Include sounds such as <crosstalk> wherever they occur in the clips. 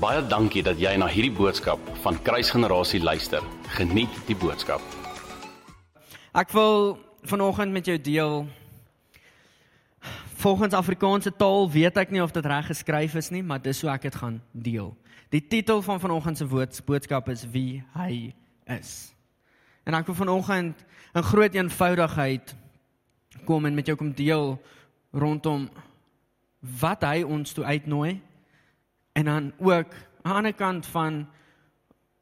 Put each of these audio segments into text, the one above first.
Baie dankie dat jy na hierdie boodskap van Kruisgenerasie luister. Geniet die boodskap. Ek wil vanoggend met jou deel Volgens Afrikaanse taal weet ek nie of dit reg geskryf is nie, maar dis hoe ek dit gaan deel. Die titel van vanoggend se boodskap is wie hy is. En ek wil vanoggend in groot eenvoudigheid kom en met jou kom deel rondom wat hy ons toe uitnooi en dan ook aan die ander kant van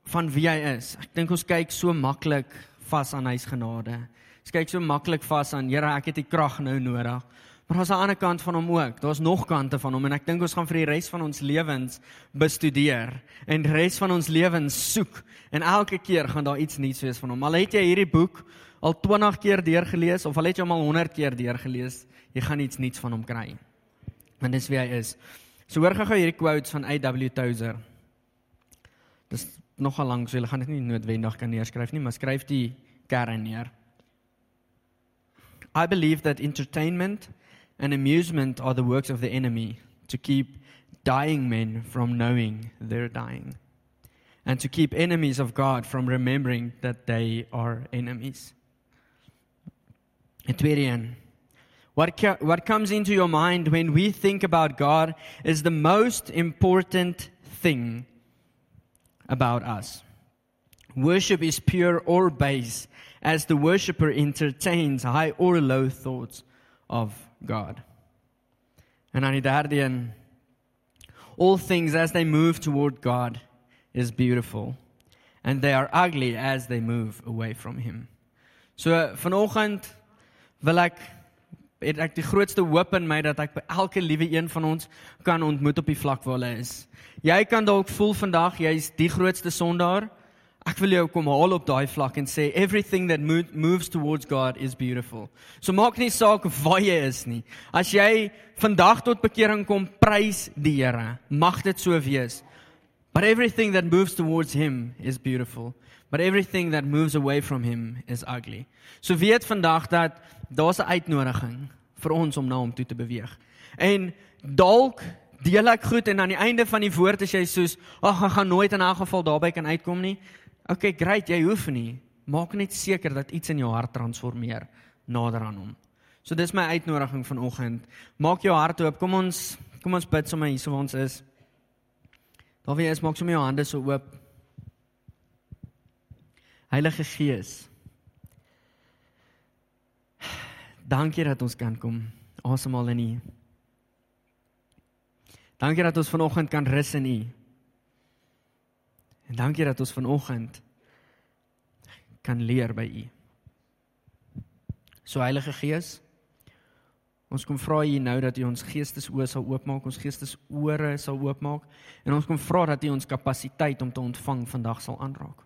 van wie hy is. Ek dink ons kyk so maklik vas aan hy se genade. Ons kyk so maklik vas aan Here, ek het die krag nou nodig. Maar daar's 'n ander kant van hom ook. Daar's nog kante van hom en ek dink ons gaan vir die res van ons lewens bestudeer en die res van ons lewens soek en elke keer gaan daar iets nuuts wees van hom. Al het jy hierdie boek al 20 keer deurgelees of al het jy hom al 100 keer deurgelees, jy gaan iets nuuts van hom kry. Want dis wie hy is. So hoor gou hierdie quotes van A.W. Tozer. Dis nogal lank, so jy gaan dit nie noodwendig kan neerskryf nie, maar skryf die kern neer. I believe that entertainment and amusement are the works of the enemy to keep dying men from knowing they're dying and to keep enemies of God from remembering that they are enemies. Ethereum. What, what comes into your mind when we think about God is the most important thing about us. Worship is pure or base as the worshiper entertains high or low thoughts of God. And all things as they move toward God is beautiful and they are ugly as they move away from him. So vanoggend wil ek het ek die grootste hoop in my dat ek by elke liewe een van ons kan ontmoet op die vlak waar hulle is. Jy kan dalk voel vandag jy's die grootste sondaar. Ek wil jou kom haal op daai vlak en sê everything that moves towards God is beautiful. So maak nie saak waar jy is nie. As jy vandag tot bekering kom, prys die Here. Mag dit so wees. But everything that moves towards him is beautiful. But everything that moves away from him is ugly. So weet vandag dat daar's 'n uitnodiging vir ons om na hom toe te beweeg. En dalk deel ek goed en aan die einde van die woord is jy soos, "Ag, ek gaan nooit in 'n geval daarby kan uitkom nie." Okay, great, jy hoef nie. Maak net seker dat iets in jou hart transformeer nader aan hom. So dis my uitnodiging vanoggend. Maak jou hart oop. Kom ons kom ons bid sommer hier so waar ons is. Daar wie is, maak sommer jou hande so oop. Heilige Gees. Dankie dat ons kan kom. Asemhaal in U. Dankie dat ons vanoggend kan rus in U. En dankie dat ons vanoggend kan leer by U. So Heilige Gees, ons kom vra U nou dat U ons geestesoë sal oopmaak, ons geestesore sal oopmaak en ons kom vra dat U ons kapasiteit om te ontvang vandag sal aanraak.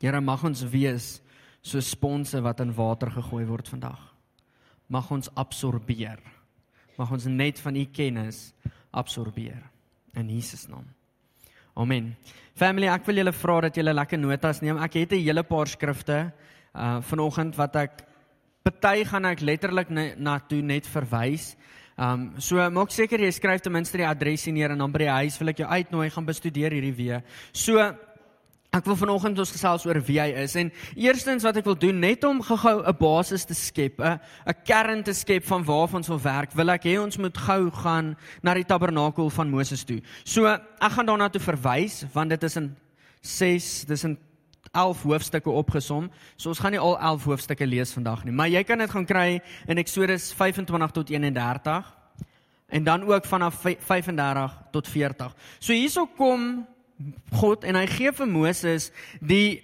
Here mag ons wees so sponse wat in water gegooi word vandag. Mag ons absorbeer. Mag ons net van U kennis absorbeer in Jesus naam. Amen. Family, ek wil julle vra dat julle lekker notas neem. Ek het 'n hele paar skrifte uh vanoggend wat ek party gaan ek letterlik na toe net verwys. Um so maak seker jy skryf ten minste die adres neer en dan by die huis wil ek jou uitnooi gaan bestudeer hierdie week. So Ek wil vanoggend ons gesels oor wie hy is en eerstens wat ek wil doen net om gou-gou 'n basis te skep, 'n 'n kern te skep van waar ons wil werk. Wil ek hê ons moet gou gaan na die tabernakel van Moses toe. So ek gaan daarna toe verwys want dit is in 6, dis in 11 hoofstukke opgesom. So ons gaan nie al 11 hoofstukke lees vandag nie, maar jy kan dit gaan kry in Eksodus 25 tot 31 en dan ook vanaf 35 tot 40. So hierso kom God en hy gee vir Moses die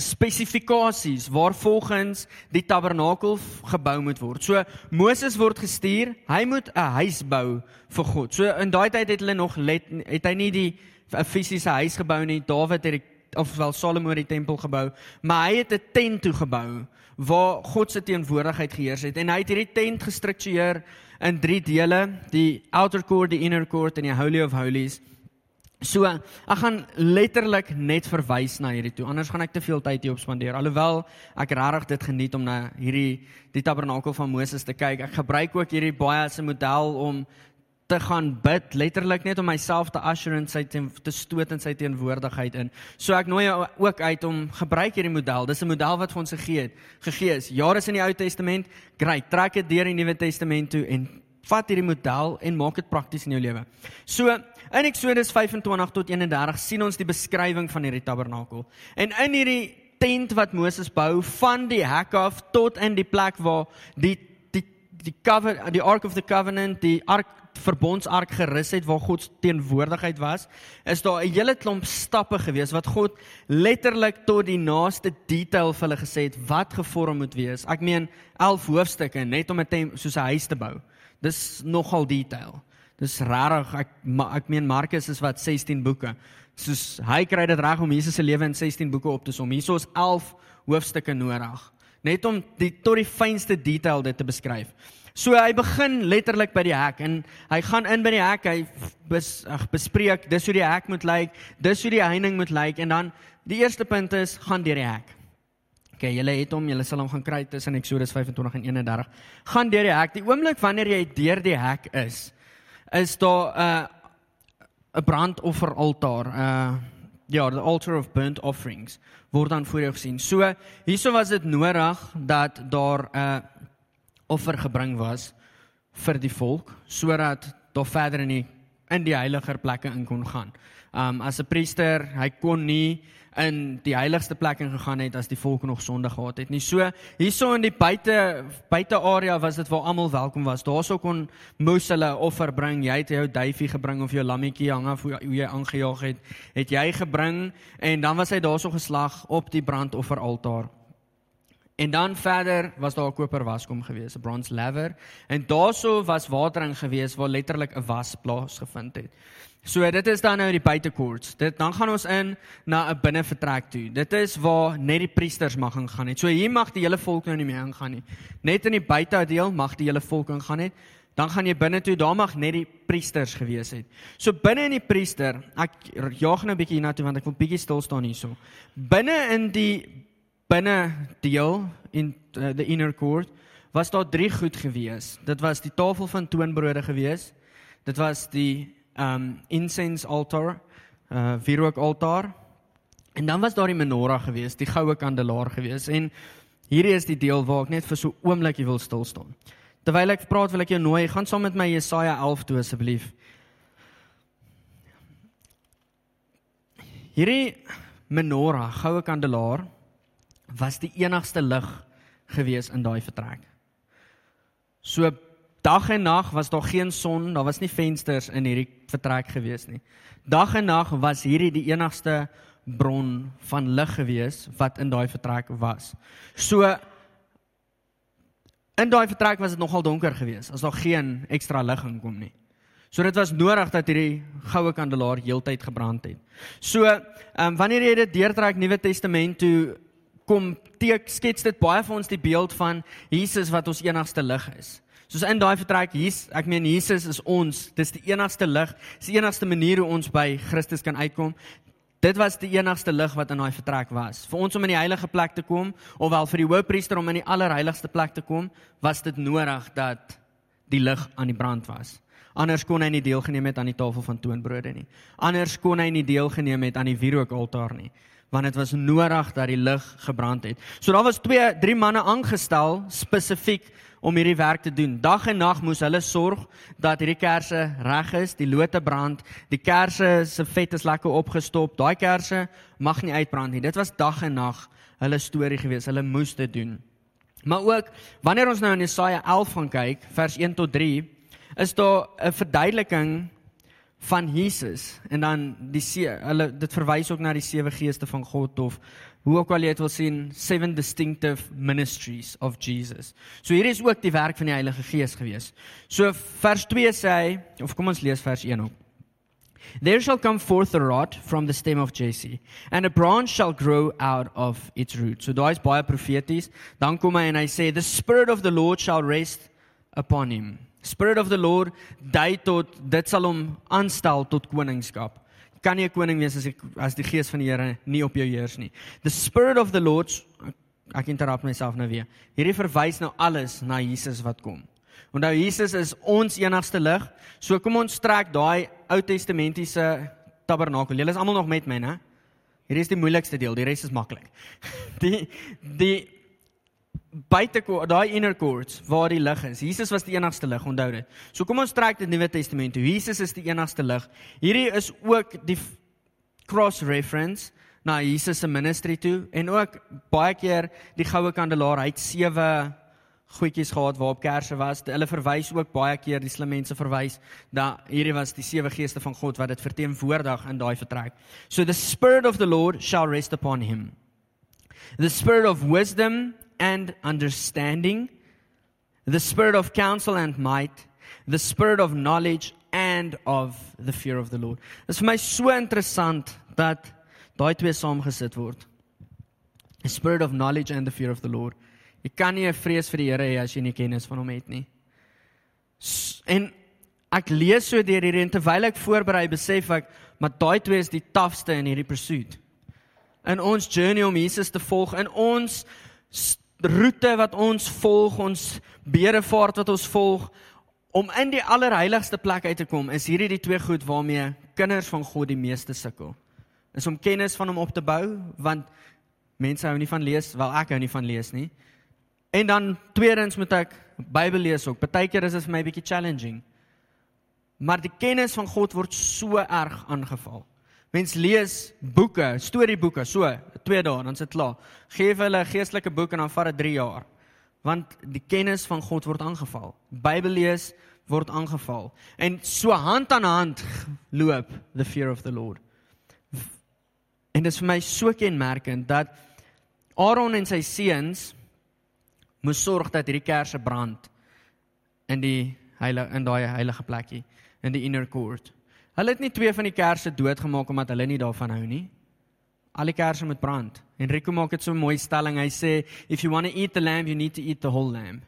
spesifikasies waarvolgens die tabernakel gebou moet word. So Moses word gestuur, hy moet 'n huis bou vir God. So in daai tyd het hulle nog let het hy nie die 'n fisiese huis gebou nie. Dawid het die, of wel Salomo die tempel gebou, maar hy het 'n tent toe gebou waar God se teenwoordigheid geheers het en hy het hierdie tent gestruktureer in drie dele, die outer court, die inner court en die holy of holies. So, ek gaan letterlik net verwys na hierdie toe. Anders gaan ek te veel tyd hier op spandeer. Alhoewel ek regtig dit geniet om na hierdie die tabernakel van Moses te kyk. Ek gebruik ook hierdie baie as 'n model om te gaan bid, letterlik net om myself te usher in sy teen, te stoot in sy teenwoordigheid in. So ek nooi jou ook uit om gebruik hierdie model. Dis 'n model wat vir ons gegee het. Gegee is jare in die Ou Testament. Great, trek dit deur in die Nuwe Testament toe en vat hierdie model en maak dit prakties in jou lewe. So in Eksodus 25 tot 31 sien ons die beskrywing van hierdie tabernakel. En in hierdie tent wat Moses bou van die hek af tot in die plek waar die die die cover die ark of the covenant die ark verbondsark gerus het waar God se teenwoordigheid was, is daar 'n hele klomp stappe gewees wat God letterlik tot die naaste detail vir hulle gesê het wat gevorm moet wees. Ek meen 11 hoofstukke net om 'n soos 'n huis te bou. Dis nogal detail. Dis rarig. Ek ma, ek meen Markus is wat 16 boeke. Soos hy kry dit reg om Jesus se lewe in 16 boeke op te som. Hierso is 11 hoofstukke nodig net om die tot die fynste detail dit te beskryf. So hy begin letterlik by die hek en hy gaan in by die hek, hy bes, ag bespreek dis hoe die hek moet lyk, dis hoe die heining moet lyk en dan die eerste punt is gaan deur die hek. OK, julle het hom, julle sal hom gaan kry tussen Eksodus 25 en 31. Gaan deur die hek. Die oomblik wanneer jy deur die hek is, is daar 'n uh, 'n brandofferaltaar, uh ja, the altar of burnt offerings word dan voor jou gesien. So hierso was dit nodig dat daar 'n uh, offer gebring was vir die volk sodat daar verder in die in die heiliger plekke in kon gaan. Um as 'n priester, hy kon nie in die heiligste plek ingegaan het as die volk nog sonde gehad het nie. So hierso in die buite buite area was dit waar almal welkom was. Daarso kon moes hulle offer bring. Jy het jou duifie gebring of jou lammetjie hang af hoe jy aangejaag het, het jy gebring en dan was hy daarso geslag op die brandofferaltaar. En dan verder was daar 'n koper waskom gewees, 'n bronze laver, en daarso was watering gewees waar letterlik 'n was plaasgevind het. So dit is dan nou die buitekoorts. Dit dan gaan ons in na 'n binnevertrek toe. Dit is waar net die priesters mag ingaan het. So hier mag die hele volk nou nie meer ingaan nie. Net in die buitedeel mag die hele volk ingaan het. Dan gaan jy binne toe, daar mag net die priesters gewees het. So binne in die priester, ek jaag nou 'n bietjie hiernatoe want ek wil bietjie stil staan hierso. Binne in die binne deel in uh, the inner court was daar drie goed gewees. Dit was die tafel van toonbrode gewees. Dit was die um incense altar, uh wierook altaar. En dan was daar die menorah gewees, die goue kandelaar gewees. En hierdie is die deel waar ek net vir so oomblikie wil stil staan. Terwyl ek praat, wil ek jou nooi, gaan saam met my Jesaja 11 toe asseblief. Hierdie menorah, goue kandelaar was die enigste lig gewees in daai vertrek. So dag en nag was daar geen son, daar was nie vensters in hierdie vertrek gewees nie. Dag en nag was hierdie die enigste bron van lig gewees wat in daai vertrek was. So in daai vertrek was dit nogal donker gewees as daar geen ekstra lig inkom nie. So dit was nodig dat hierdie goue kandelaar heeltyd gebrand het. So, ehm um, wanneer jy dit deurtrek Nuwe Testament toe kom teek skets dit baie vir ons die beeld van Jesus wat ons enigste lig is. Soos in daai vertrek hier, ek meen Jesus is ons, dis die enigste lig, dis die enigste manier hoe ons by Christus kan uitkom. Dit was die enigste lig wat in daai vertrek was. Vir ons om in die heilige plek te kom, ofwel vir die hoëpriester om in die allerheiligste plek te kom, was dit nodig dat die lig aan die brand was. Anders kon hy nie deelgeneem het aan die tafel van toonbrode nie. Anders kon hy nie deelgeneem het aan die wierookaltaar nie want dit was nodig dat die lig gebrand het. So daar was 2 3 manne aangestel spesifiek om hierdie werk te doen. Dag en nag moes hulle sorg dat hierdie kersse reg is, die lote brand, die kersse se vet is lekker opgestop. Daai kersse mag nie uitbrand nie. Dit was dag en nag hulle storie gewees. Hulle moes dit doen. Maar ook wanneer ons nou in Jesaja 11 gaan kyk, vers 1 tot 3, is daar 'n verduideliking van Jesus en dan die hulle dit verwys ook na die sewe geeste van God of hoe ook al jy dit wil sien seven distinctive ministries of Jesus. So hier is ook die werk van die Heilige Gees gewees. So vers 2 sê hy of kom ons lees vers 1 op. There shall come forth a rod from the stem of Jesse and a branch shall grow out of its root. So daai is baie profeties. Dan kom hy en hy sê the spirit of the Lord shall rest upon him. Spirit of the Lord dui tot dit sal hom aanstel tot koningskap. Kan nie 'n koning wees as die, as die gees van die Here nie op jou heers nie. The Spirit of the Lord ek interrupt myself nou weer. Hierdie verwys nou alles na Jesus wat kom. Onthou Jesus is ons enigste lig. So kom ons trek daai Ou Testamentiese tabernakel. Julle is almal nog met my, né? Hierdie is die moeilikste deel, die res is maklik. <laughs> Die die buite daai inner courts waar die lig is. Jesus was die enigste lig, onthou dit. So kom ons trek die Nuwe Testament toe. Jesus is die enigste lig. Hierdie is ook die cross reference na Jesus se ministry toe en ook baie keer die goue kandelaar. Hy het sewe goedjies gehad waarop kersse was. Hulle verwys ook baie keer die slim mense verwys dat hierdie was die sewe geeste van God wat dit verteenwoordig in daai vertrek. So the spirit of the Lord shall rest upon him. The spirit of wisdom and understanding, the spirit of counsel and might, the spirit of knowledge and of the fear of the Lord. Dit is vir my so interessant dat daai twee saamgesit word. The spirit of knowledge and the fear of the Lord. Jy kan nie 'n vrees vir die Here hê as jy nie kennis van hom het nie. En ek lees so deur hierdie en terwyl ek voorberei besef ek maar daai twee is die taafste in hierdie pursuit. In ons journey om Jesus te volg, in ons roete wat ons volg, ons bedevaart wat ons volg om in die allerheiligste plek uit te kom, is hierdie die twee goed waarmee kinders van God die meeste sukkel. Is om kennis van hom op te bou, want mense hou nie van lees, wel ek hou nie van lees nie. En dan tweedens moet ek Bybel lees ook. Partykeer is dit vir my 'n bietjie challenging. Maar die kennis van God word so erg aangeval. Mens lees boeke, storieboeke, so 2 dae dan is dit klaar. Geef hulle 'n geestelike boek en dan vat dit 3 jaar. Want die kennis van God word aangeval. Bybel lees word aangeval. En so hand aan hand loop the fear of the Lord. En dit is vir my so kenmerkend dat Aaron en sy seuns moes sorg dat hierdie kersse brand in die heilige in daai heilige plekkie in die inner court. Hulle het nie twee van die kersse doodgemaak omdat hulle nie daarvan hou nie. Al die kersse moet brand. Enrico maak dit so 'n mooi stelling. Hy sê if you want to eat the lamb, you need to eat the whole lamb.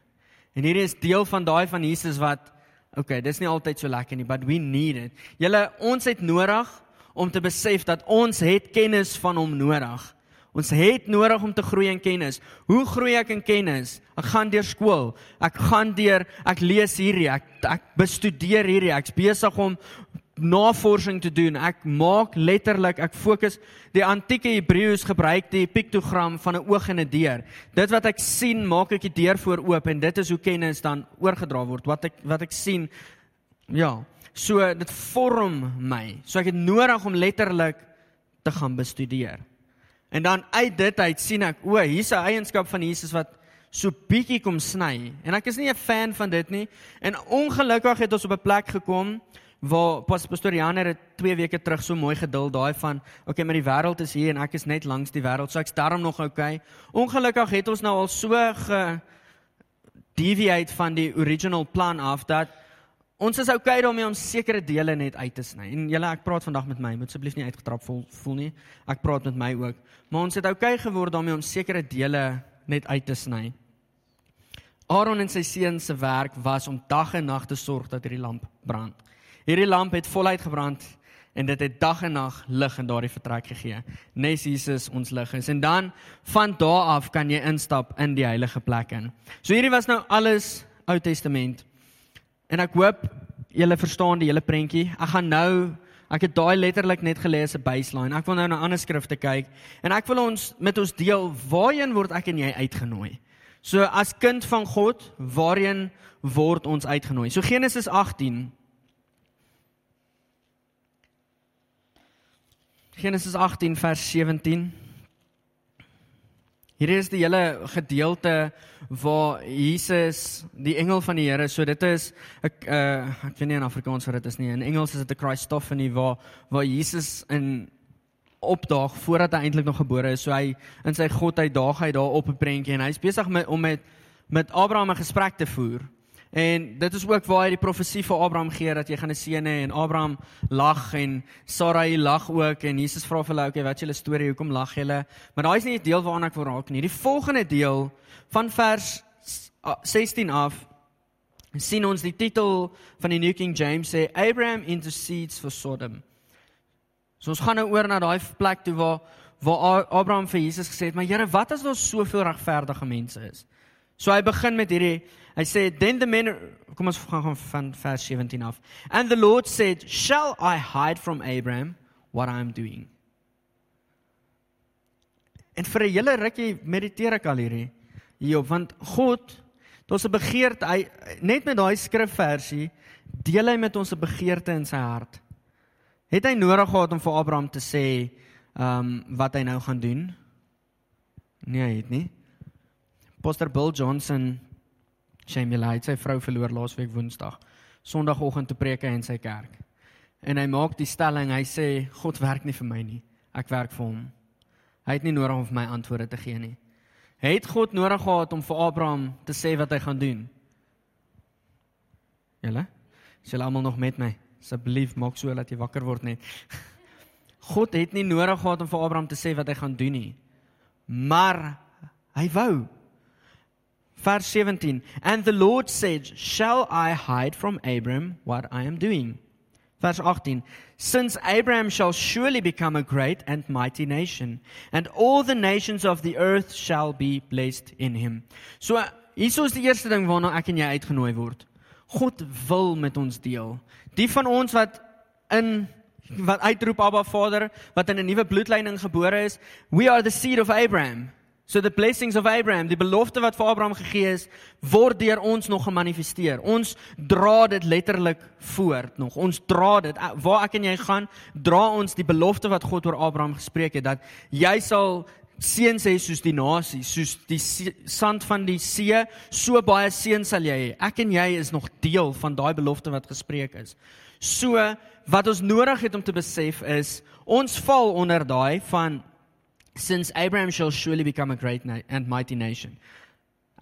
En hier is deel van daai van Jesus wat okay, dis nie altyd so lekker nie, but we need it. Julle ons het nodig om te besef dat ons het kennis van hom nodig. Ons het nodig om te groei in kennis. Hoe groei ek in kennis? Ek gaan deur skool. Ek gaan deur ek lees hierdie, ek ek bestudeer hierdie. Ek's besig om navorsing te doen. Ek maak letterlik, ek fokus die antieke Hebreëus gebruik die piktogram van 'n oog en 'n deur. Dit wat ek sien, maak ek die deur voor oop en dit is hoe kennis dan oorgedra word. Wat ek wat ek sien, ja, so dit vorm my. So ek het nodig om letterlik te gaan bestudeer. En dan uit dit uit sien ek, o, hier's 'n eienskap van Jesus wat so bietjie kom sny. En ek is nie 'n fan van dit nie. En ongelukkig het ons op 'n plek gekom waar pas pastoor Janer het 2 weke terug so mooi gedil daai van, okay, maar die wêreld is hier en ek is net langs die wêreld, so ek's daarom nog okay. Ongelukkig het ons nou al so ge deviate van die original plan af dat Ons is okay daarmee om sekere dele net uit te sny. En julle, ek praat vandag met my, moet asseblief nie uitgetrap voel voel nie. Ek praat met my ook. Maar ons het okay geword daarmee om sekere dele net uit te sny. Aaron en sy seun se werk was om dag en nag te sorg dat hierdie lamp brand. Hierdie lamp het voluit gebrand en dit het dag en nag lig in daardie vertrek gegee. Nes Jesus ons lig is. En dan van daar af kan jy instap in die heilige plek in. So hierdie was nou alles Ou Testament. En ek hoop julle verstaan die hele prentjie. Ek gaan nou ek het daai letterlik net gelees 'n baseline. Ek wil nou na ander skrifte kyk en ek wil ons met ons deel waarheen word ek en jy uitgenooi. So as kind van God, waarheen word ons uitgenooi? So Genesis 18 Genesis 18 vers 17 Hier is die hele gedeelte waar Jesus, die engel van die Here, so dit is ek uh, ek weet nie in Afrikaans wat dit is nie. In Engels is dit 'n Christophany waar waar Jesus in opdaag voordat hy eintlik nog gebore is. So hy in sy godheid daag hy daar op 'n prentjie en hy's besig met om met met Abraham 'n gesprek te voer. En dit is ook waar hy die profesie vir Abraham gee dat jy gaan 'n seun hê en Abraham lag en Sarai lag ook en Jesus vra vir hulle, "Oké, wat is julle storie? Hoekom lag julle?" Maar daai is nie die deel waarna ek wil raak nie. Die volgende deel van vers 16 af sien ons die titel van die New King James sê Abraham intercedes for Sodom. So ons gaan nou oor na daai plek toe waar waar Abraham vir Jesus gesê het, "Maar Here, wat as daar soveel regverdige mense is?" So hy begin met hierdie Hy sê then the men kom ons gaan gaan van vers 17 af. And the Lord said, "Shall I hide from Abraham what I am doing?" En vir 'n hele rukkie mediteer ek al hierdie hierop want God daar's 'n begeerte hy net met daai skrifversie deel hy met ons 'n begeerte in sy hart. Het hy nodig gehad om vir Abraham te sê ehm um, wat hy nou gaan doen? Nee, hy het nie. Pastor Bill Johnson Shame hy het sy vrou verloor laasweek Woensdag. Sondagoggend te preek in sy kerk. En hy maak die stelling, hy sê God werk nie vir my nie. Ek werk vir hom. Hy het nie nodig om vir my antwoorde te gee nie. Het God nodig gehad om vir Abraham te sê wat hy gaan doen? Julle? Is julle almal nog met my? Asseblief maak so dat jy wakker word net. <laughs> God het nie nodig gehad om vir Abraham te sê wat hy gaan doen nie. Maar hy wou Vers 17. And the Lord said, "Shall I hide from Abram what I am doing?" Vers 18. Since Abraham shall surely become a great and mighty nation, and all the nations of the earth shall be blessed in him. So hier is die eerste ding waarna ek en jy uitgenooi word. God wil met ons deel. Die van ons wat in wat uitroep Abba Vader, wat in 'n nuwe bloedlyn gebore is, we are the seed of Abraham. So the blessings of Abraham, die belofte wat vir Abraham gegee is, word deur ons nog gemanifesteer. Ons dra dit letterlik voort nog. Ons dra dit waar ek en jy gaan, dra ons die belofte wat God oor Abraham gespreek het dat jy sal seuns hê soos die nasie, soos die sand van die see, so baie seuns sal jy hê. Ek en jy is nog deel van daai belofte wat gespreek is. So wat ons nodig het om te besef is, ons val onder daai van since Abraham shall surely become a great and mighty nation.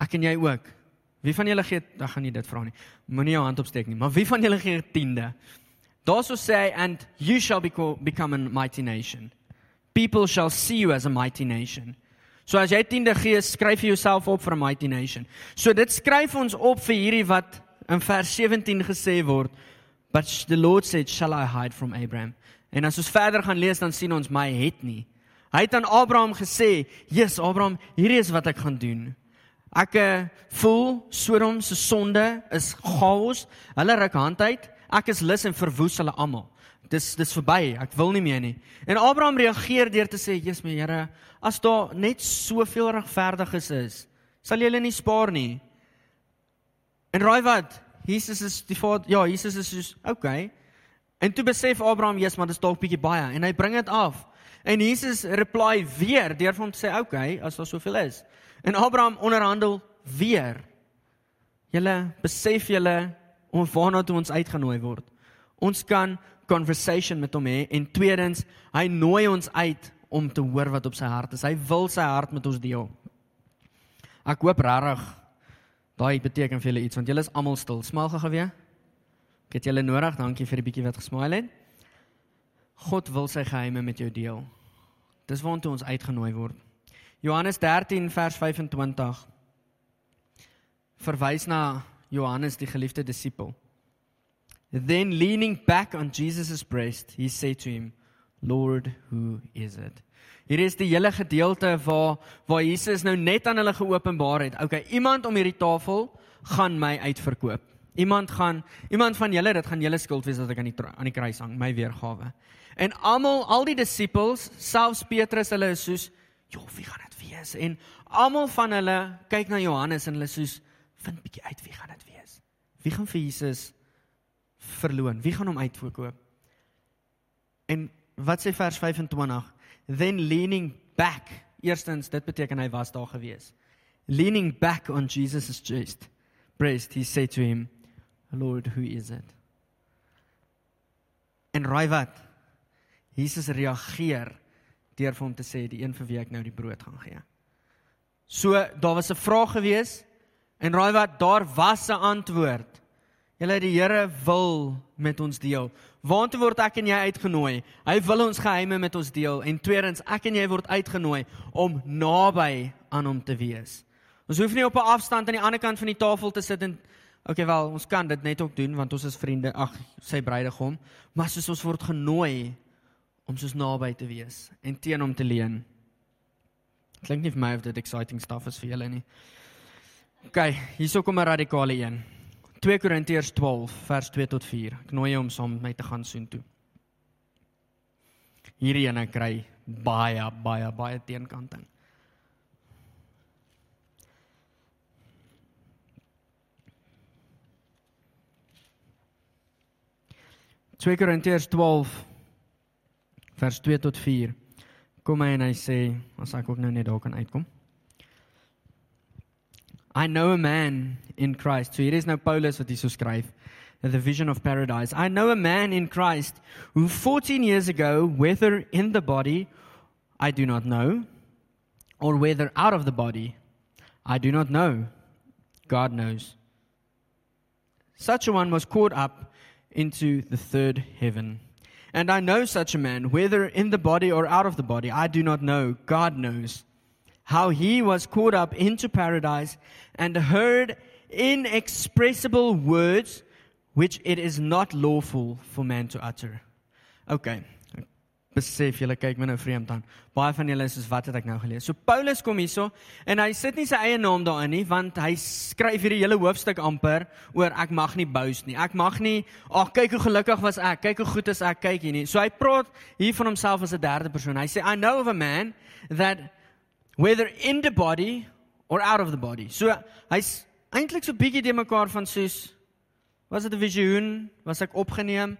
Ek en jy ook. Wie van julle gee, dan gaan nie dit vra nie. Moenie jou hand opsteek nie, maar wie van julle gee tiende? Daarso sê hy and you shall become a mighty nation. People shall see you as a mighty nation. So as jy tiende gee, skryf jy jouself op vir 'n mighty nation. So dit skryf ons op vir hierdie wat in vers 17 gesê word, but the Lord said, "Shall I hide from Abraham?" En as ons verder gaan lees, dan sien ons my het nie. Hy het aan Abraham gesê: "Jesus, Abraham, hierdie is wat ek gaan doen. Ek uh, voel Sodom se sonde is chaos. Hulle ruk hand uit. Ek is lus en verwoes hulle almal. Dis dis verby. Ek wil nie meer nie." En Abraham reageer deur te sê: "Jesus, my Here, as daar net soveel regverdiges is, sal jy hulle nie spaar nie." En raai wat? Jesus is die Vader. Ja, Jesus is soos, "Okay." En toe besef Abraham: "Jesus, maar dis dalk bietjie baie." En hy bring dit af. En Jesus reply weer deur hom te sê, "Oké, okay, as daar soveel is." En Abraham onderhandel weer. Julle besef julle om waarna toe ons uitgenooi word. Ons kan conversation met hom hê en tweedens, hy nooi ons uit om te hoor wat op sy hart is. Hy wil sy hart met ons deel. Ek hoop regtig daai beteken vir julle iets want julle is almal stil. Smaal gou weer. Ek het julle nodig. Dankie vir die bietjie wat gesmaal het. God wil sy geheime met jou deel. Dis waartoe ons uitgenooi word. Johannes 13 vers 25 verwys na Johannes die geliefde disipel. Then leaning back on Jesus' breast, he said to him, "Lord, who is it?" Hier is die hele gedeelte waar waar Jesus nou net aan hulle geopenbaar het. Okay, iemand om hierdie tafel gaan my uitverkoop. Iemand gaan iemand van julle, dit gaan julle skuld wees dat ek aan die aan die kruis hang, my weergawe. En almal, al die disippels, selfs Petrus, hulle is soos, "Jo, wie gaan dit wees?" En almal van hulle kyk na Johannes en hulle soos, "Vind bietjie uit wie gaan dit wees? Wie gaan vir Jesus verloon? Wie gaan hom uitverkoop?" En wat sê vers 25? Then leaning back. Eerstens, dit beteken hy was daar gewees. Leaning back on Jesus' chest, breast, he said to him, "Lord, who is it?" En raai wat? Jesus reageer deur vir hom te sê die een vir wie ek nou die brood gaan gee. So daar was 'n vraag gewees en raai wat daar was 'n antwoord. Julle die Here wil met ons deel. Waartoe word ek en jy uitgenooi? Hy wil ons geheime met ons deel en tweedens ek en jy word uitgenooi om naby aan hom te wees. Ons hoef nie op 'n afstand aan die ander kant van die tafel te sit en okay wel, ons kan dit net ook doen want ons is vriende, ag, sy bruidegom, maar soos ons word genooi om soos naby te wees en teen hom te leun. Klink nie vir my of dit exciting stuff is vir julle nie. OK, hierso kom 'n radikale een. 2 Korintiërs 12 vers 2 tot 4. Ek nooi jou om saam met my te gaan soontoe. Hierdie ene kry baie baie baie teenkanting. Twee Korintiërs 12 vers 2 tot 4. Kom hy en hy sê, as ek ook nou net daar kan uitkom. I know a man in Christ. So hier is nou Paulus wat hierso skryf. The vision of paradise. I know a man in Christ who 14 years ago, whether in the body, I do not know, or whether out of the body, I do not know. God knows. Such a one was caught up into the third heaven. And I know such a man, whether in the body or out of the body, I do not know. God knows how he was caught up into paradise and heard inexpressible words which it is not lawful for man to utter. Okay. Besef julle kyk my nou vreemd aan. Baie van julle is soos wat het ek nou gelees. So Paulus kom hierso en hy sit nie sy eie naam daarin nie want hy skryf hierdie hele hoofstuk amper oor ek mag nie boast nie. Ek mag nie, ag kyk hoe gelukkig was ek, kyk hoe goed is ek, kyk hier nie. So hy praat hier van homself as 'n derde persoon. Hy sê I know of a man that whether in the body or out of the body. So hy's eintlik so bietjie de mekaar van soos was dit 'n visioen, was ek opgeneem?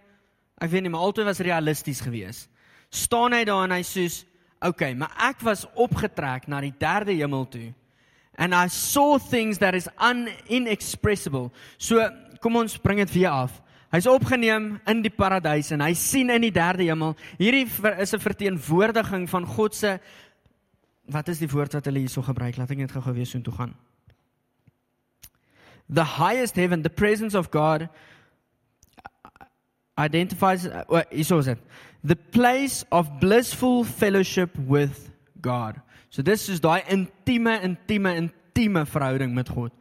Ek weet nie, maar altyd was realisties geweest staan hy daar en hy sê, "Oké, okay, maar ek was opgetrek na die derde hemel toe." And I saw things that is unexpressible. So, kom ons bring dit weer af. Hy's opgeneem in die paradys en hy sien in die derde hemel. Hierdie is 'n verteenwoordiging van God se wat is die woord wat hulle hierso gebruik? Laat ek net gou-gou weer soontoe gaan. The highest heaven, the presence of God identifies uh, hierso is dit the place of blissful fellowship with God. So dis is daai intieme intieme intieme verhouding met God.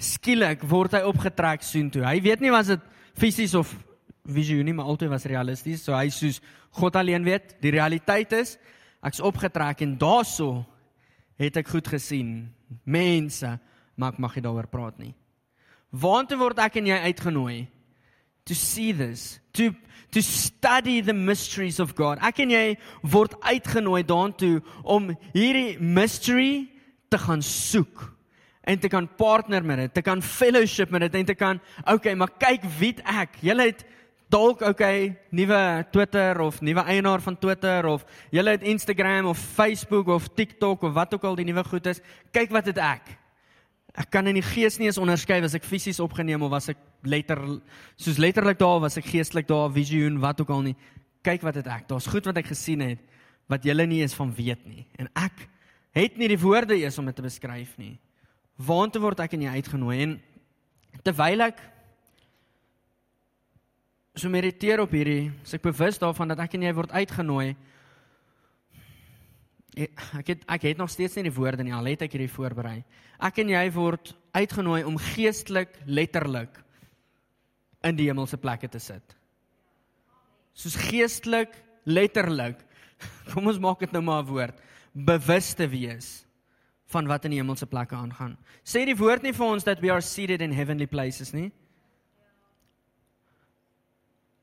Skielik word hy opgetrek soontoe. Hy weet nie was dit fisies of visioen nie, maar altyd was realisties. So hy soos God alleen weet, die realiteit is ek's opgetrek en daarso het ek goed gesien. Mense, maar ek mag nie daaroor praat nie. Waartoe word ek en jy uitgenooi? To see this, to to study the mysteries of God. Ek en jy word uitgenooi daartoe om hierdie mystery te gaan soek en te kan partner met dit, te kan fellowship met dit en te kan okay, maar kyk wie ek. Julle het dalk okay, nuwe Twitter of nuwe eienaar van Twitter of julle het Instagram of Facebook of TikTok of wat ook al die nuwe goed is. Kyk wat het ek. Ek kan in die gees nie eens onderskei as ek fisies opgeneem of was ek letter soos letterlik daar was ek geestelik daar visioen wat ook al nie. Kyk wat het ek. Daar's goed wat ek gesien het wat julle nie eens van weet nie. En ek het nie die woorde eens om dit te beskryf nie. Waartoe word ek in jy uitgenooi en terwyl ek so mediteer op hierdie, as ek bewus daarvan dat ek en jy word uitgenooi ek het ek het nog steeds nie die woorde nie al het ek hierdie voorberei. Ek en jy word uitgenooi om geestelik letterlik in die hemelse plekke te sit. Soos geestelik letterlik. <laughs> Kom ons maak dit nou maar 'n woord. Bewus te wees van wat in die hemelse plekke aangaan. Sê die woord nie vir ons dat we are seated in heavenly places nie.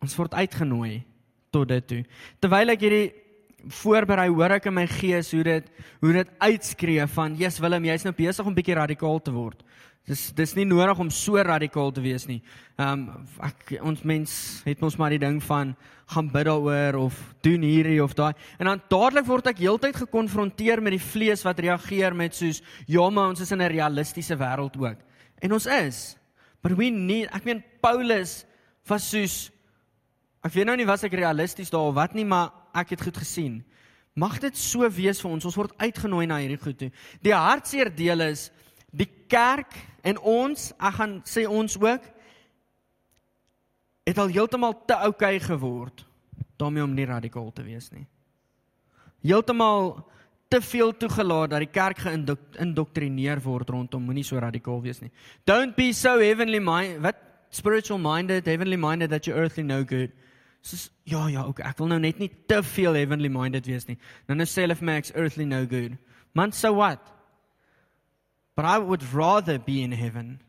Ons word uitgenooi tot dit toe. Terwyl ek hierdie voorberei hoor ek in my gees hoe dit hoe dit uitskree van Jesus Willem jy's nou besig om bietjie radikaal te word. Dis dis nie nodig om so radikaal te wees nie. Ehm um, ek ons mens het ons maar die ding van gaan bid daaroor of doen hierdie of daai. En dan dadelik word ek heeltyd gekonfronteer met die vlees wat reageer met soos ja maar ons is in 'n realistiese wêreld ook. En ons is. But we need ek meen Paulus was soos ek weet nou nie was ek realisties daar of wat nie maar ek het goed gesien. Mag dit so wees vir ons. Ons word uitgenooi na hierdie goed toe. Die hartseer deel is die kerk en ons, ek gaan sê ons ook het al heeltemal te oukei geword daarmee om nie radikaal te wees nie. Heeltemal te veel toegelaat dat die kerk geïndoktrineer word rondom moenie so radikaal wees nie. Don't be so heavenly minded, what spiritual minded, heavenly minded that you earthly no good. Soos ja ja, okay, ek wil nou net nie te veel heavenly minded wees nie. Nou nou sê hulle vir my ek's earthly no good. Man, so what? but I would rather be in heaven.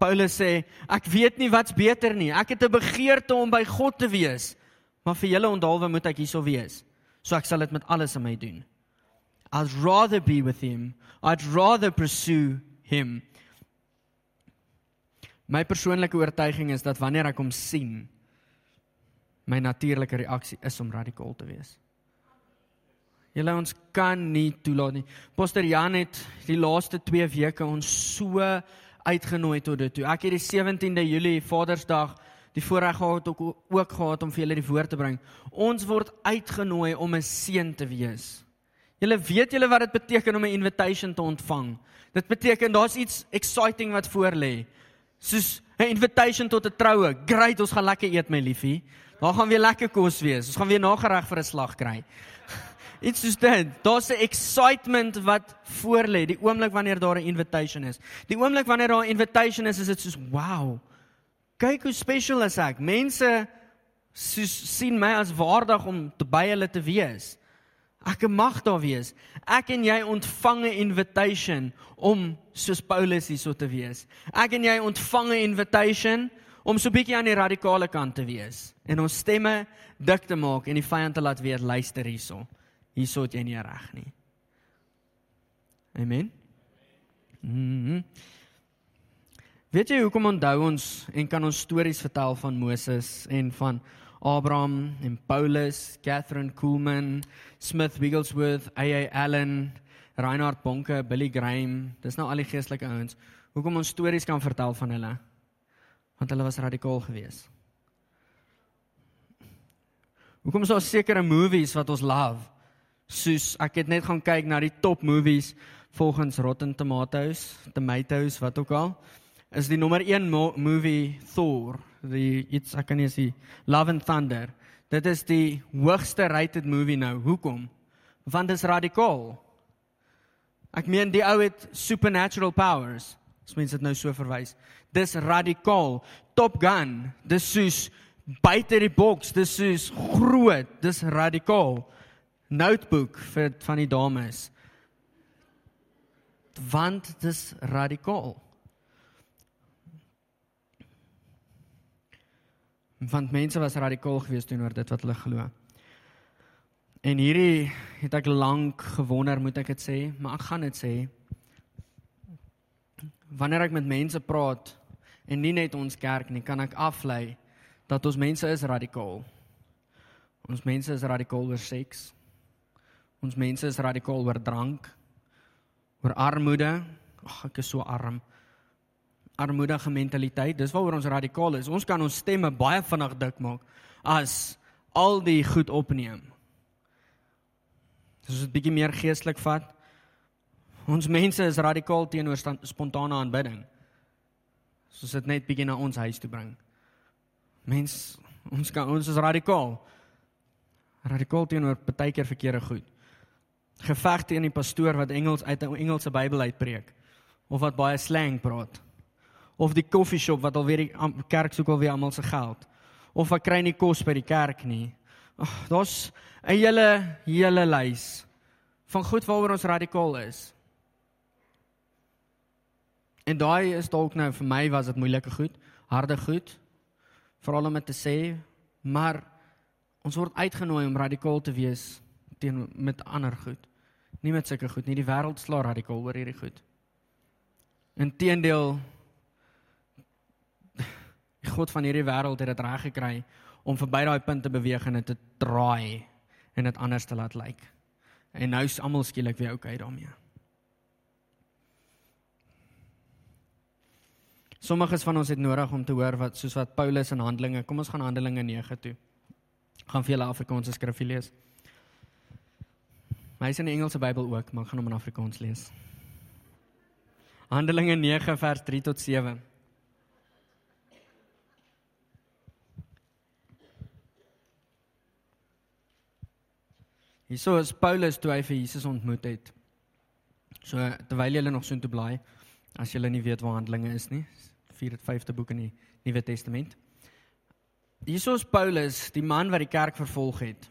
Paulus sê, ek weet nie wat's beter nie. Ek het 'n begeerte om by God te wees, maar vir julle onthaalwe moet ek hierso wees. So ek sal dit met alles in my doen. I'd rather be with him. I'd rather pursue him. My persoonlike oortuiging is dat wanneer ek hom sien, my natuurlike reaksie is om radikaal te wees. Julle ons kan nie toelaat nie. Pastor Jan het die laaste 2 weke ons so uitgenooi tot dit toe. Ek het die 17de Julie Vadersdag die voorreg gehad ook ook gehad om vir julle die woord te bring. Ons word uitgenooi om 'n seën te wees. Julle weet julle wat dit beteken om 'n invitation te ontvang. Dit beteken daar's iets exciting wat voor lê. Soos 'n invitation tot 'n troue. Great, ons gaan lekker eet my liefie. Daar gaan weer lekker kos wees. Ons gaan weer nagereg vir 'n slag kry. <laughs> Iets soos dit. Daar's 'n excitement wat voor lê die oomblik wanneer daar 'n invitation is. Die oomblik wanneer daar 'n invitation is, is dit soos wow. Kyk hoe special is ek. Mense soos sien my as waardig om by hulle te wees. Ek mag daar wees. Ek en jy ontvang 'n invitation om soos Paulus hierso te wees. Ek en jy ontvang 'n invitation om so bietjie aan die radikale kant te wees en ons stemme dik te maak en die vyand te laat weet luister hierso hierso het jy nie reg nie. Amen. Mhm. Mm Weet jy hoekom onthou ons en kan ons stories vertel van Moses en van Abraham en Paulus, Catherine Kuhlman, Smith Wigglesworth, AA Allen, Reinhard Bonke, Billy Graham, dis nou al die geestelike ouens. Hoekom ons stories kan vertel van hulle? Want hulle was radikaal geweest. Hoekom is daar sekere movies wat ons love? soos ek het net gaan kyk na die top movies volgens Rotten Tomatoes, Tomatoes wat ook al is die nommer 1 mo movie Thor, die iets ek kan nie sê Love and Thunder. Dit is die hoogste rated movie nou. Hoekom? Want dit is radikaal. Ek meen die ou het supernatural powers. As mense dit nou so verwys. Dis radikaal. Top Gun, dis soos buite die boks, dis soos groot, dis radikaal notebook vir van die dames. Want dit is radikaal. Want mense was radikaal geweest teenoor dit wat hulle glo. En hierdie het ek lank gewonder, moet ek dit sê, maar ek gaan dit sê. Wanneer ek met mense praat en nie net ons kerk nie, kan ek aflei dat ons mense is radikaal. Ons mense is radikaal oor seks. Ons mense is radikaal oor drank, oor armoede. Ag, ek is so arm. Armoedige mentaliteit, dis waaroor ons radikaal is. Ons kan ons stemme baie vinnig dik maak as al die goed opneem. Dis 'n bietjie meer geestelik vat. Ons mense is radikaal teenoor spontane aanbidding. Soos dit net bietjie na ons huis toe bring. Mens, ons kan ons is radikaal. Radikaal teenoor partykeer verkeerde goed geveg teen die pastoor wat Engels uit 'n Engelse Bybel uitpreek of wat baie slang praat of die koffieshop wat alweer die kerk soek alweer almal se geld of wat kry nie kos by die kerk nie. Ag, daar's 'n hele hele lys van goed waaroor ons radikaal is. En daai is dalk nou vir my was dit moeilike goed, harde goed. Veral om dit te sê, maar ons word uitgenooi om radikaal te wees teen met ander goed nie met sulke goed nie. Die wêreld sla radikaal oor hierdie goed. Inteendeel die God van hierdie wêreld het dit reg gekry om verby daai punt te beweeg en dit te draai en dit anders te laat lyk. En nou is almal skielik weer okay daarmee. Sommiges van ons het nodig om te hoor wat soos wat Paulus in Handelinge, kom ons gaan Handelinge 9 toe. Gaan vir julle Afrikaanse skrif lees. Maar hy is in die Engelse Bybel ook, maar ek gaan hom in Afrikaans lees. Handelinge 9 vers 3 tot 7. Hierso is Paulus toe hy vir Jesus ontmoet het. So terwyl jy nog so intoe bly, as jy nie weet waar Handelinge is nie, 4de 5de boek in die Nuwe Testament. Hierso is Paulus, die man wat die kerk vervolg het.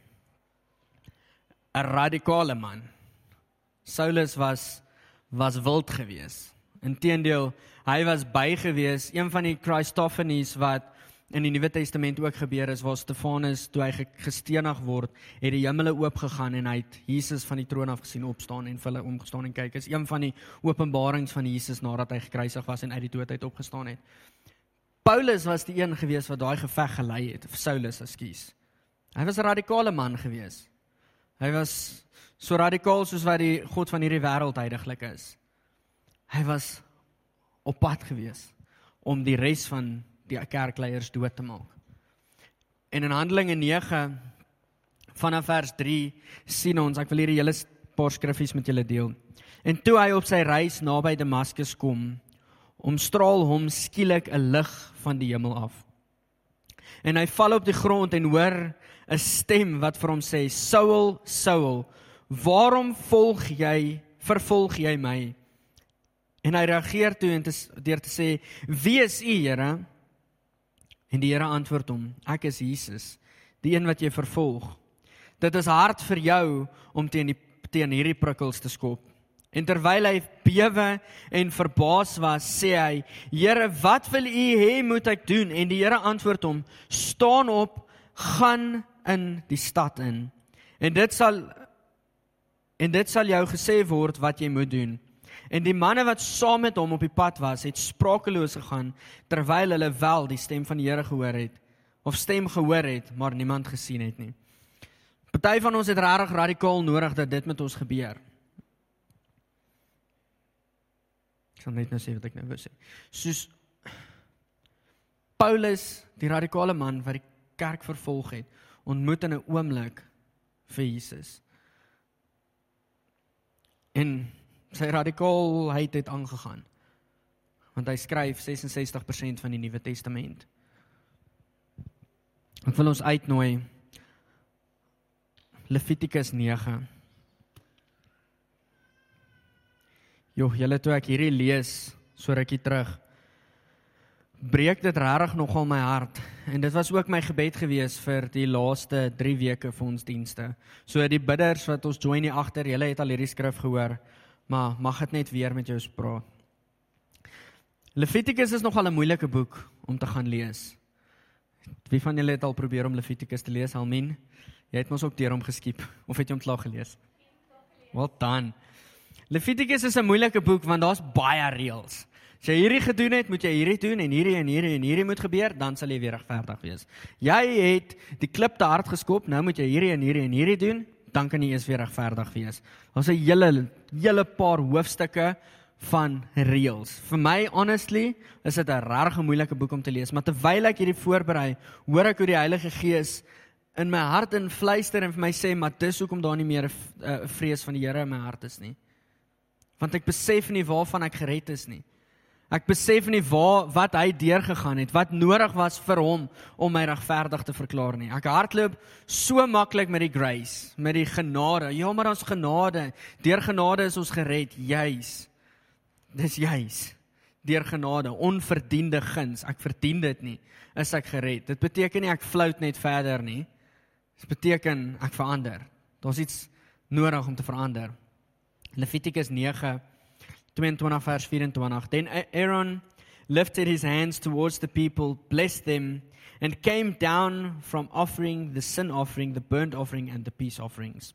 'n radikale man. Saulus was was wild geweest. Inteendeel, hy was by gewees, een van die Christophanies wat in die Nuwe Testament ook gebeur is waar Stefanus toe hy gestenig word, het die hemele oop gegaan en hy het Jesus van die troon af gesien opstaan en vir hulle omgestaan en kyk. Is een van die openbarings van Jesus nadat hy gekruisig was en uit die dood uit opgestaan het. Paulus was die een gewees wat daai geveg gelei het, of Saulus, ekskuus. Hy was 'n radikale man gewees. Hy was so radikaal soos wat die god van hierdie wêreld heidaglik is. Hy was op pad gewees om die res van die kerkleiers dood te maak. En in Handelinge 9 vanaf vers 3 sien ons, ek wil hierdie hele paar skriffies met julle deel. En toe hy op sy reis naby Damaskus kom, omstraal hom skielik 'n lig van die hemel af. En hy val op die grond en hoor 'n stem wat vir hom sê: "Saul, Saul, waarom volg jy, vervolg jy my?" En hy reageer toe en deur te sê: "Wie is U, Here?" En die Here antwoord hom: Ek is Jesus, die een wat jy vervolg. Dit is hard vir jou om teen die teen hierdie prikkels te skop. En terwyl hy bewe en verbaas was, sê hy: Here, wat wil U hê moet ek doen? En die Here antwoord hom: Staan op, gaan in die stad in. En dit sal en dit sal jou gesê word wat jy moet doen. En die manne wat saam met hom op die pad was, het sprakeloos gegaan terwyl hulle wel die stem van die Here gehoor het of stem gehoor het, maar niemand gesien het nie. Party van ons het regtig radikaal nodig dat dit met ons gebeur. Ek sal net nou sê wat ek nou wou sê. Soos Paulus, die radikale man wat die kerk vervolg het, ontmoet in 'n oomblik vir Jesus. En sy radikaalheid het aangegaan. Want hy skryf 66% van die Nuwe Testament. Ek wil ons uitnooi Levitikus 9. Jo, julle toe ek hierdie lees so rukkie terug breek dit regtig nogal my hart en dit was ook my gebed gewees vir die laaste 3 weke vir ons dienste. So die bidders wat ons join hier agter, julle het al hierdie skrif gehoor maar mag dit net weer met jou spraak. Levitikus is nogal 'n moeilike boek om te gaan lees. Wie van julle het al probeer om Levitikus te lees, Almin? Jy het mos ook deur hom geskiep of het jy hom klaar gelees? Wat dan? Levitikus is 'n moeilike boek want daar's baie reëls. As jy hierdie gedoen het, moet jy hierdie doen en hierdie en hierdie en hierdie moet gebeur, dan sal jy weer regverdig wees. Jy het die klip te hard geskop, nou moet jy hierdie en hierdie en hierdie doen, dan kan jy eers weer regverdig wees. Daar's 'n hele hele paar hoofstukke van reëls. Vir my honestly is dit 'n regtig moeilike boek om te lees, maar terwyl ek hierdie voorberei, hoor ek hoe die Heilige Gees in my hart in fluister en vir my sê, "Maar dis hoekom daar nie meer 'n uh, vrees van die Here in my hart is nie." Want ek besef nie waarvan ek gered is nie. Ek besef nie waar wat hy deurgegaan het, wat nodig was vir hom om my regverdig te verklaar nie. Ek hardloop so maklik met die grace, met die genade. Ja, maar ons genade, deur genade is ons gered, juis. Dis juis. Deur genade, onverdiende guns. Ek verdien dit nie, is ek gered. Dit beteken nie ek float net verder nie. Dit beteken ek verander. Daar's iets nodig om te verander. Levitikus 9 22 vers 24 Then Aaron lifted his hands towards the people blessed them and came down from offering the sin offering the burnt offering and the peace offerings.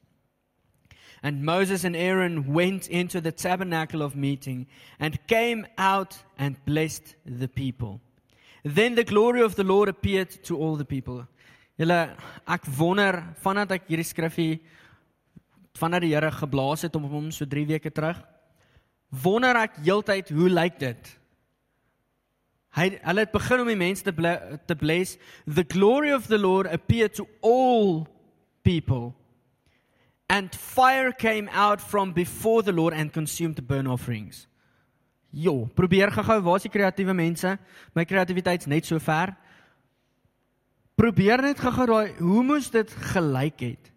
And Moses and Aaron went into the tabernacle of meeting and came out and blessed the people. Then the glory of the Lord appeared to all the people. Julle ek wonder vandat ek hierdie skrifgie vandat die Here geblaas het om hom so 3 weke terug wonder ek heeltyd hoe lyk dit? Hy hulle het begin om die mense te ble, te bless. The glory of the Lord appeared to all people. And fire came out from before the Lord and consumed the burnt offerings. Jo, probeer gou-gou, waar is die kreatiewe mense? My kreatiwiteit's net so ver. Probeer net gou-gou daai hoe moes dit gelyk het?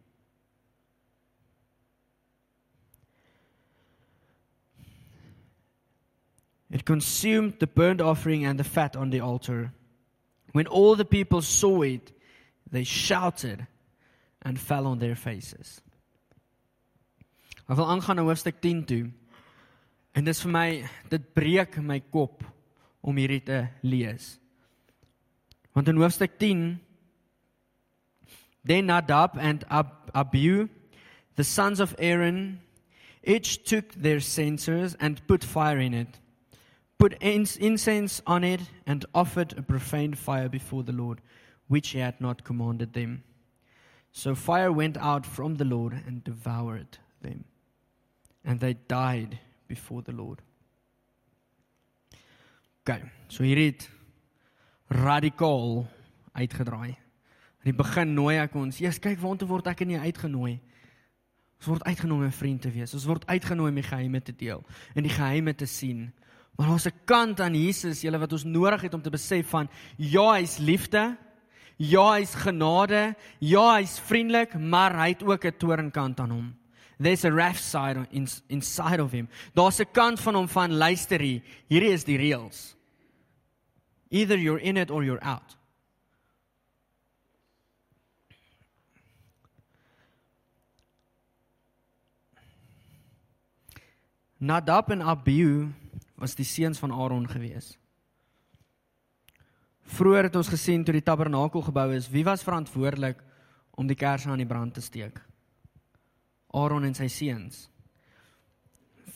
It consumed the burnt offering and the fat on the altar. When all the people saw it, they shouted and fell on their faces. Ek wil aangaan na hoofstuk 10 toe. En dis vir my dit breek my kop om hierdie te lees. Want in hoofstuk 10 Then Nadab and Ab- Abihu, the sons of Aaron, each took their censers and put fire in it, put incense on it, and offered a profane fire before the Lord, which he had not commanded them. So fire went out from the Lord and devoured them, and they died before the Lord. Okay, so hier het radikaal uitgedraai. In die begin nooi ek ons, "Jesus, kyk waantoe word ek nie uitgenooi." Ons word uitgenooi om 'n vriend te wees. Ons word uitgenooi om die geheime te deel en die geheime te sien. Maar daar's 'n kant aan Jesus, julle wat ons nodig het om te besef van ja, hy's liefde. Ja, hy's genade. Ja, hy's vriendelik, maar hy het ook 'n toornkant aan hom. There's a wrath side in, inside of him. Daar's 'n kant van hom van luister hier. Hierdie is die reëls. Either you're in it or you're out. Nadab en Abihu was die seuns van Aaron gewees. Vroeger het ons gesien toe die tabernakel gebou is, wie was verantwoordelik om die kersse aan die brand te steek? Aaron en sy seuns.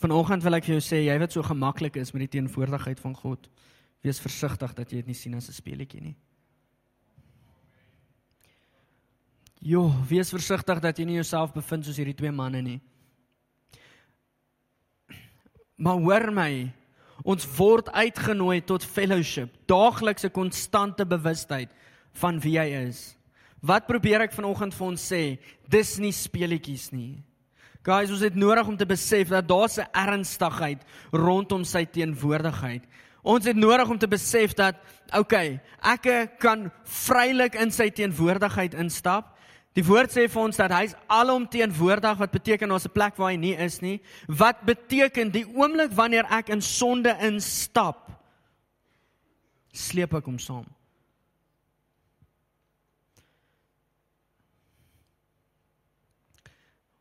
Vanoggend wil ek vir jou sê, jy wat so gemaklik is met die teenwoordigheid van God, wees versigtig dat jy dit nie sien as 'n speletjie nie. Jo, wees versigtig dat jy nie jouself bevind soos hierdie twee manne nie. Maar hoor my, ons word uitgenooi tot fellowship, daaglikse konstante bewustheid van wie hy is. Wat probeer ek vanoggend vir ons sê? Dis nie speletjies nie. Guys, ons het nodig om te besef dat daar 'n ernstigheid rondom sy teenwoordigheid. Ons het nodig om te besef dat okay, ek kan vrylik in sy teenwoordigheid instap. Die woord sê vir ons dat hy's alomteenwoordig wat beteken daar's 'n plek waar hy nie is nie. Wat beteken die oomblik wanneer ek in sonde instap, sleep ek hom saam.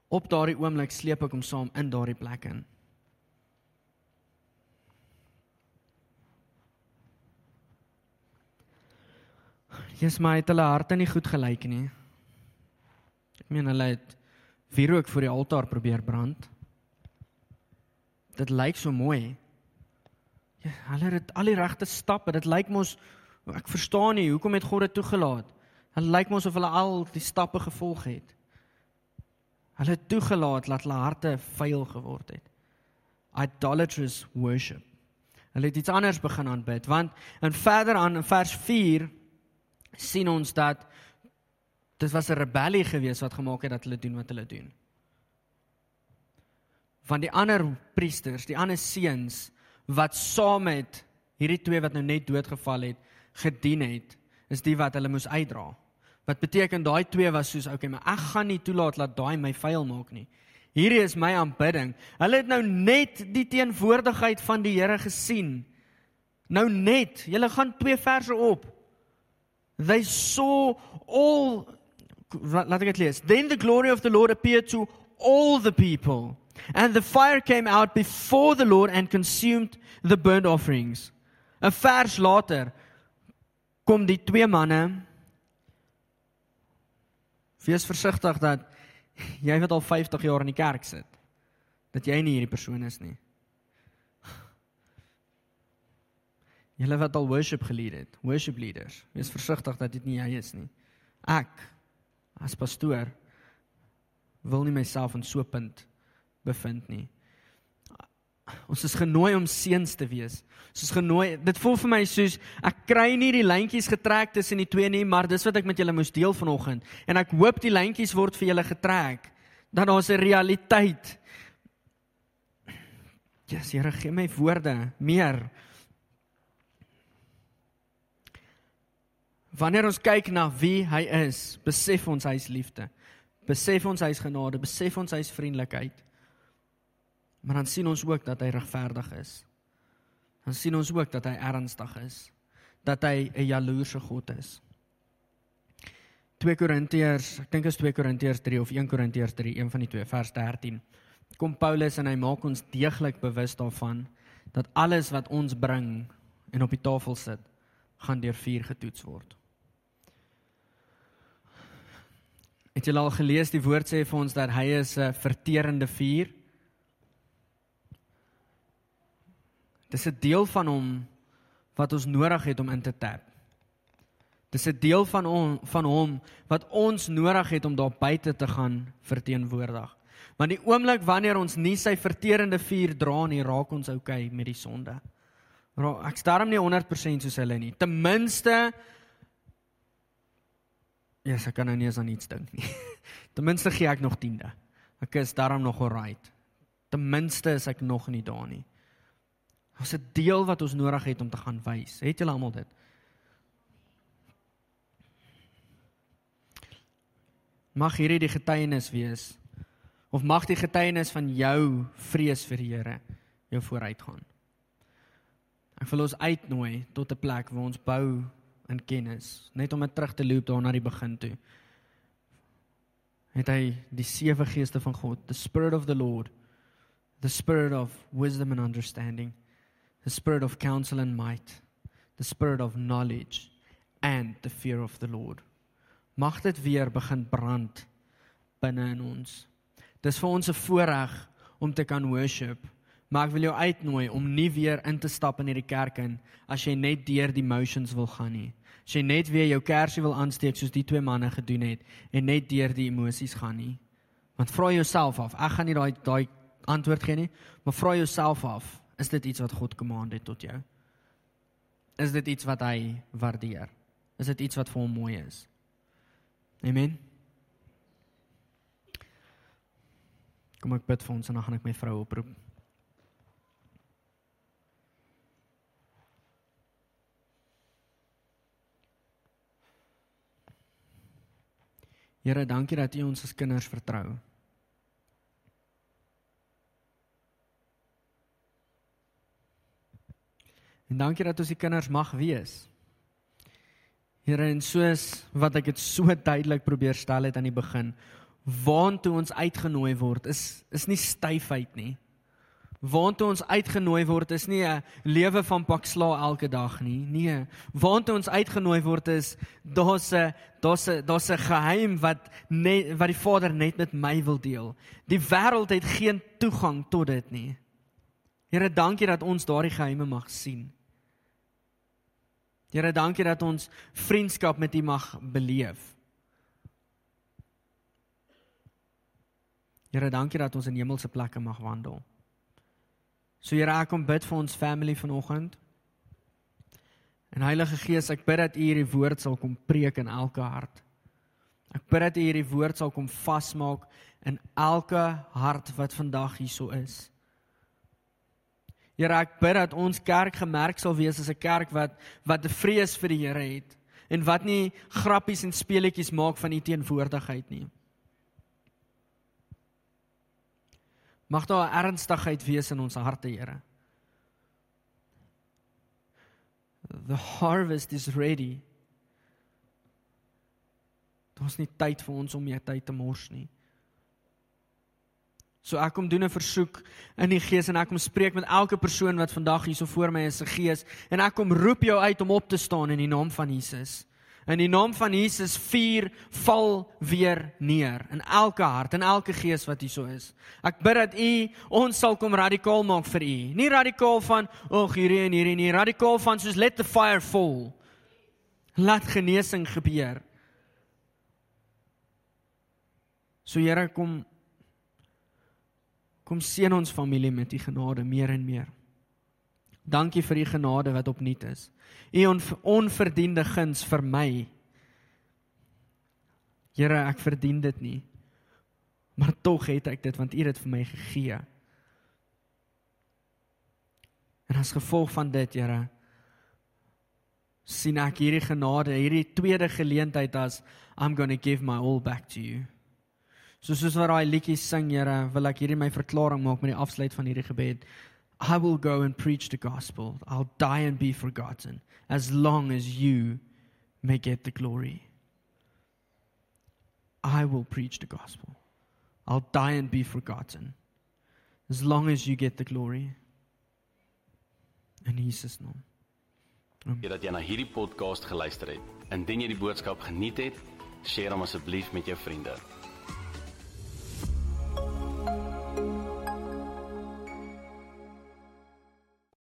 Op daardie oomblik sleep ek hom saam in daardie plek in. Jesus my het hulle harte nie goed gelyk nie. Ek meen hulle het wierook voor die altaar probeer brand. Dit lyk so mooi. Ja, hulle het al die regte stappe. Dit lyk mos ek verstaan nie hoekom het God dit toegelaat. Dit lyk mos of hulle al die stappe gevolg het. Hulle het toegelaat dat hulle harte vuil geword het. Idolatrous worship. Hulle het iets anders begin aanbid want in verder aan in vers 4 sien ons dat dit was 'n rebellie gewees wat gemaak het dat hulle doen wat hulle doen. Van die ander priesters, die ander seuns wat saam met hierdie twee wat nou net doodgeval het, gedien het, is die wat hulle moes uitdra. Wat beteken daai twee was soos okay, maar ek gaan nie toelaat dat daai my vuil maak nie. Hierdie is my aanbidding. Hulle het nou net die teenwoordigheid van die Here gesien. Nou net, julle gaan twee verse op. They saw all laat ek dit lees. Then the glory of the Lord appeared to all the people, and the fire came out before the Lord and consumed the burnt offerings. 'n Vers later kom die twee manne Wees versigtig dat jy wat al 50 jaar in die kerk sit, dat jy nie hierdie persoon is nie. Julle wat al worship geleer het, worship leaders, wees versigtig dat dit nie jy is nie. Ek as pastoor wil nie myself in so 'n punt bevind nie. Ons is genooi om seuns te wees. Ons is genooi. Dit voel vir my soos ek kry nie die lyntjies getrek tussen die twee nie, maar dis wat ek met julle moes deel vanoggend. En ek hoop die lyntjies word vir julle getrek. Dat daar's 'n realiteit. Ja, yes, Here, gee my woorde meer. Wanneer ons kyk na wie hy is, besef ons hy is liefde. Besef ons hy is genade, besef ons hy is vriendelikheid. Maar dan sien ons ook dat hy regverdig is. Dan sien ons ook dat hy ernstig is. Dat hy 'n jaloerse God is. 2 Korintiërs, ek dink is 2 Korintiërs 3 of 1 Korintiërs 3, een van die twee, vers 13. kom Paulus en hy maak ons deeglik bewus daarvan dat alles wat ons bring en op die tafel sit, gaan deur vuur getoets word. Het julle al gelees die woord sê vir ons dat hy is 'n verterende vuur? Dis 'n deel van hom wat ons nodig het om in te tap. Dis 'n deel van hom van hom wat ons nodig het om daar buite te gaan verteenwoordig. Want die oomblik wanneer ons nie sy verterende vuur dra nie, raak ons oukei met die sonde. Ek staar hom nie 100% soos hulle nie. Ten minste Ja, yes, ek kan nou nie eens aan iets dink nie. <laughs> Ten minste gee ek nog 10de. Ek is daarom nog alright. Ten minste is ek nog nie daar nie. Ons 'n deel wat ons nodig het om te gaan wys. Het julle almal dit? Mag hierdie die getuienis wees of mag die getuienis van jou vrees vir die Here jou vooruitgaan. Ek wil ons uitnooi tot 'n plek waar ons bou in kennis, net om dit terug te loop daar na die begin toe. Het hy die sewe geeste van God, the spirit of the Lord, the spirit of wisdom and understanding, the spirit of counsel and might, the spirit of knowledge and the fear of the Lord. Mag dit weer begin brand binne in ons. Dis vir ons 'n voorreg om te kan worship. Maar ek wil jou uitnooi om nie weer in te stap in hierdie kerk in as jy net deur die motions wil gaan nie as jy net weer jou kersie wil aansteek soos die twee manne gedoen het en net deur die emosies gaan nie. Want vra jouself af, ek gaan nie daai daai antwoord gee nie, maar vra jouself af, is dit iets wat God command het tot jou? Is dit iets wat hy waardeer? Is dit iets wat vir hom mooi is? Amen. Kom ek bid vir ons en dan gaan ek my vrou oproep. Here, dankie dat U ons as kinders vertrou. En dankie dat ons die kinders mag wees. Here, en soos wat ek dit so duidelik probeer stel het aan die begin, waantoe ons uitgenooi word, is is nie styfheid nie waantoe ons uitgenooi word is nie 'n lewe van pak sla elke dag nie. Nee, waantoe ons uitgenooi word is daar's 'n daar's 'n daar's 'n geheim wat net wat die Vader net met my wil deel. Die wêreld het geen toegang tot dit nie. Here, dankie dat ons daardie geheime mag sien. Here, dankie dat ons vriendskap met U mag beleef. Here, dankie dat ons in hemelse plekke mag wandel. So Here, ek kom bid vir ons family vanoggend. En Heilige Gees, ek bid dat U hierdie woord sal kom preek in elke hart. Ek bid dat U hierdie woord sal kom vasmaak in elke hart wat vandag hierso is. Here, ek bid dat ons kerk gemerk sal wees as 'n kerk wat wat 'n vrees vir die Here het en wat nie grappies en speletjies maak van U teenwoordigheid nie. Mag daar 'n ernstigheid wees in ons harte, Here. The harvest is ready. Daar's nie tyd vir ons om meer tyd te mors nie. So ek kom doen 'n versoek in die gees en ek kom spreek met elke persoon wat vandag hier so voor my is se gees en ek kom roep jou uit om op te staan in die naam van Jesus. In die naam van Jesus vuur val weer neer in elke hart en elke gees wat hier so is. Ek bid dat U ons sal kom radikaal maak vir U. Nie radikaal van ag hierdie en hierdie nie, radikaal van soos let the fire fall. Laat genesing gebeur. So Here kom kom seën ons familie met U genade meer en meer. Dankie vir u genade wat opnuut is. U on, onverdiende guns vir my. Here, ek verdien dit nie. Maar tog het ek dit want u het dit vir my gegee. En as gevolg van dit, Here, sien ek hierdie genade, hierdie tweede geleentheid as I'm going to give my all back to you. So soos wat daai liedjie sing, Here, wil ek hierdie my verklaring maak met die afsluit van hierdie gebed. I will go and preach the gospel. I'll die and be forgotten as long as you may get the glory. I will preach the gospel. I'll die and be forgotten as long as you get the glory. In Jesus naam. dat jy na hierdie podcast geluister het. Indien jy die boodskap geniet het, deel hom asseblief met jou vriende.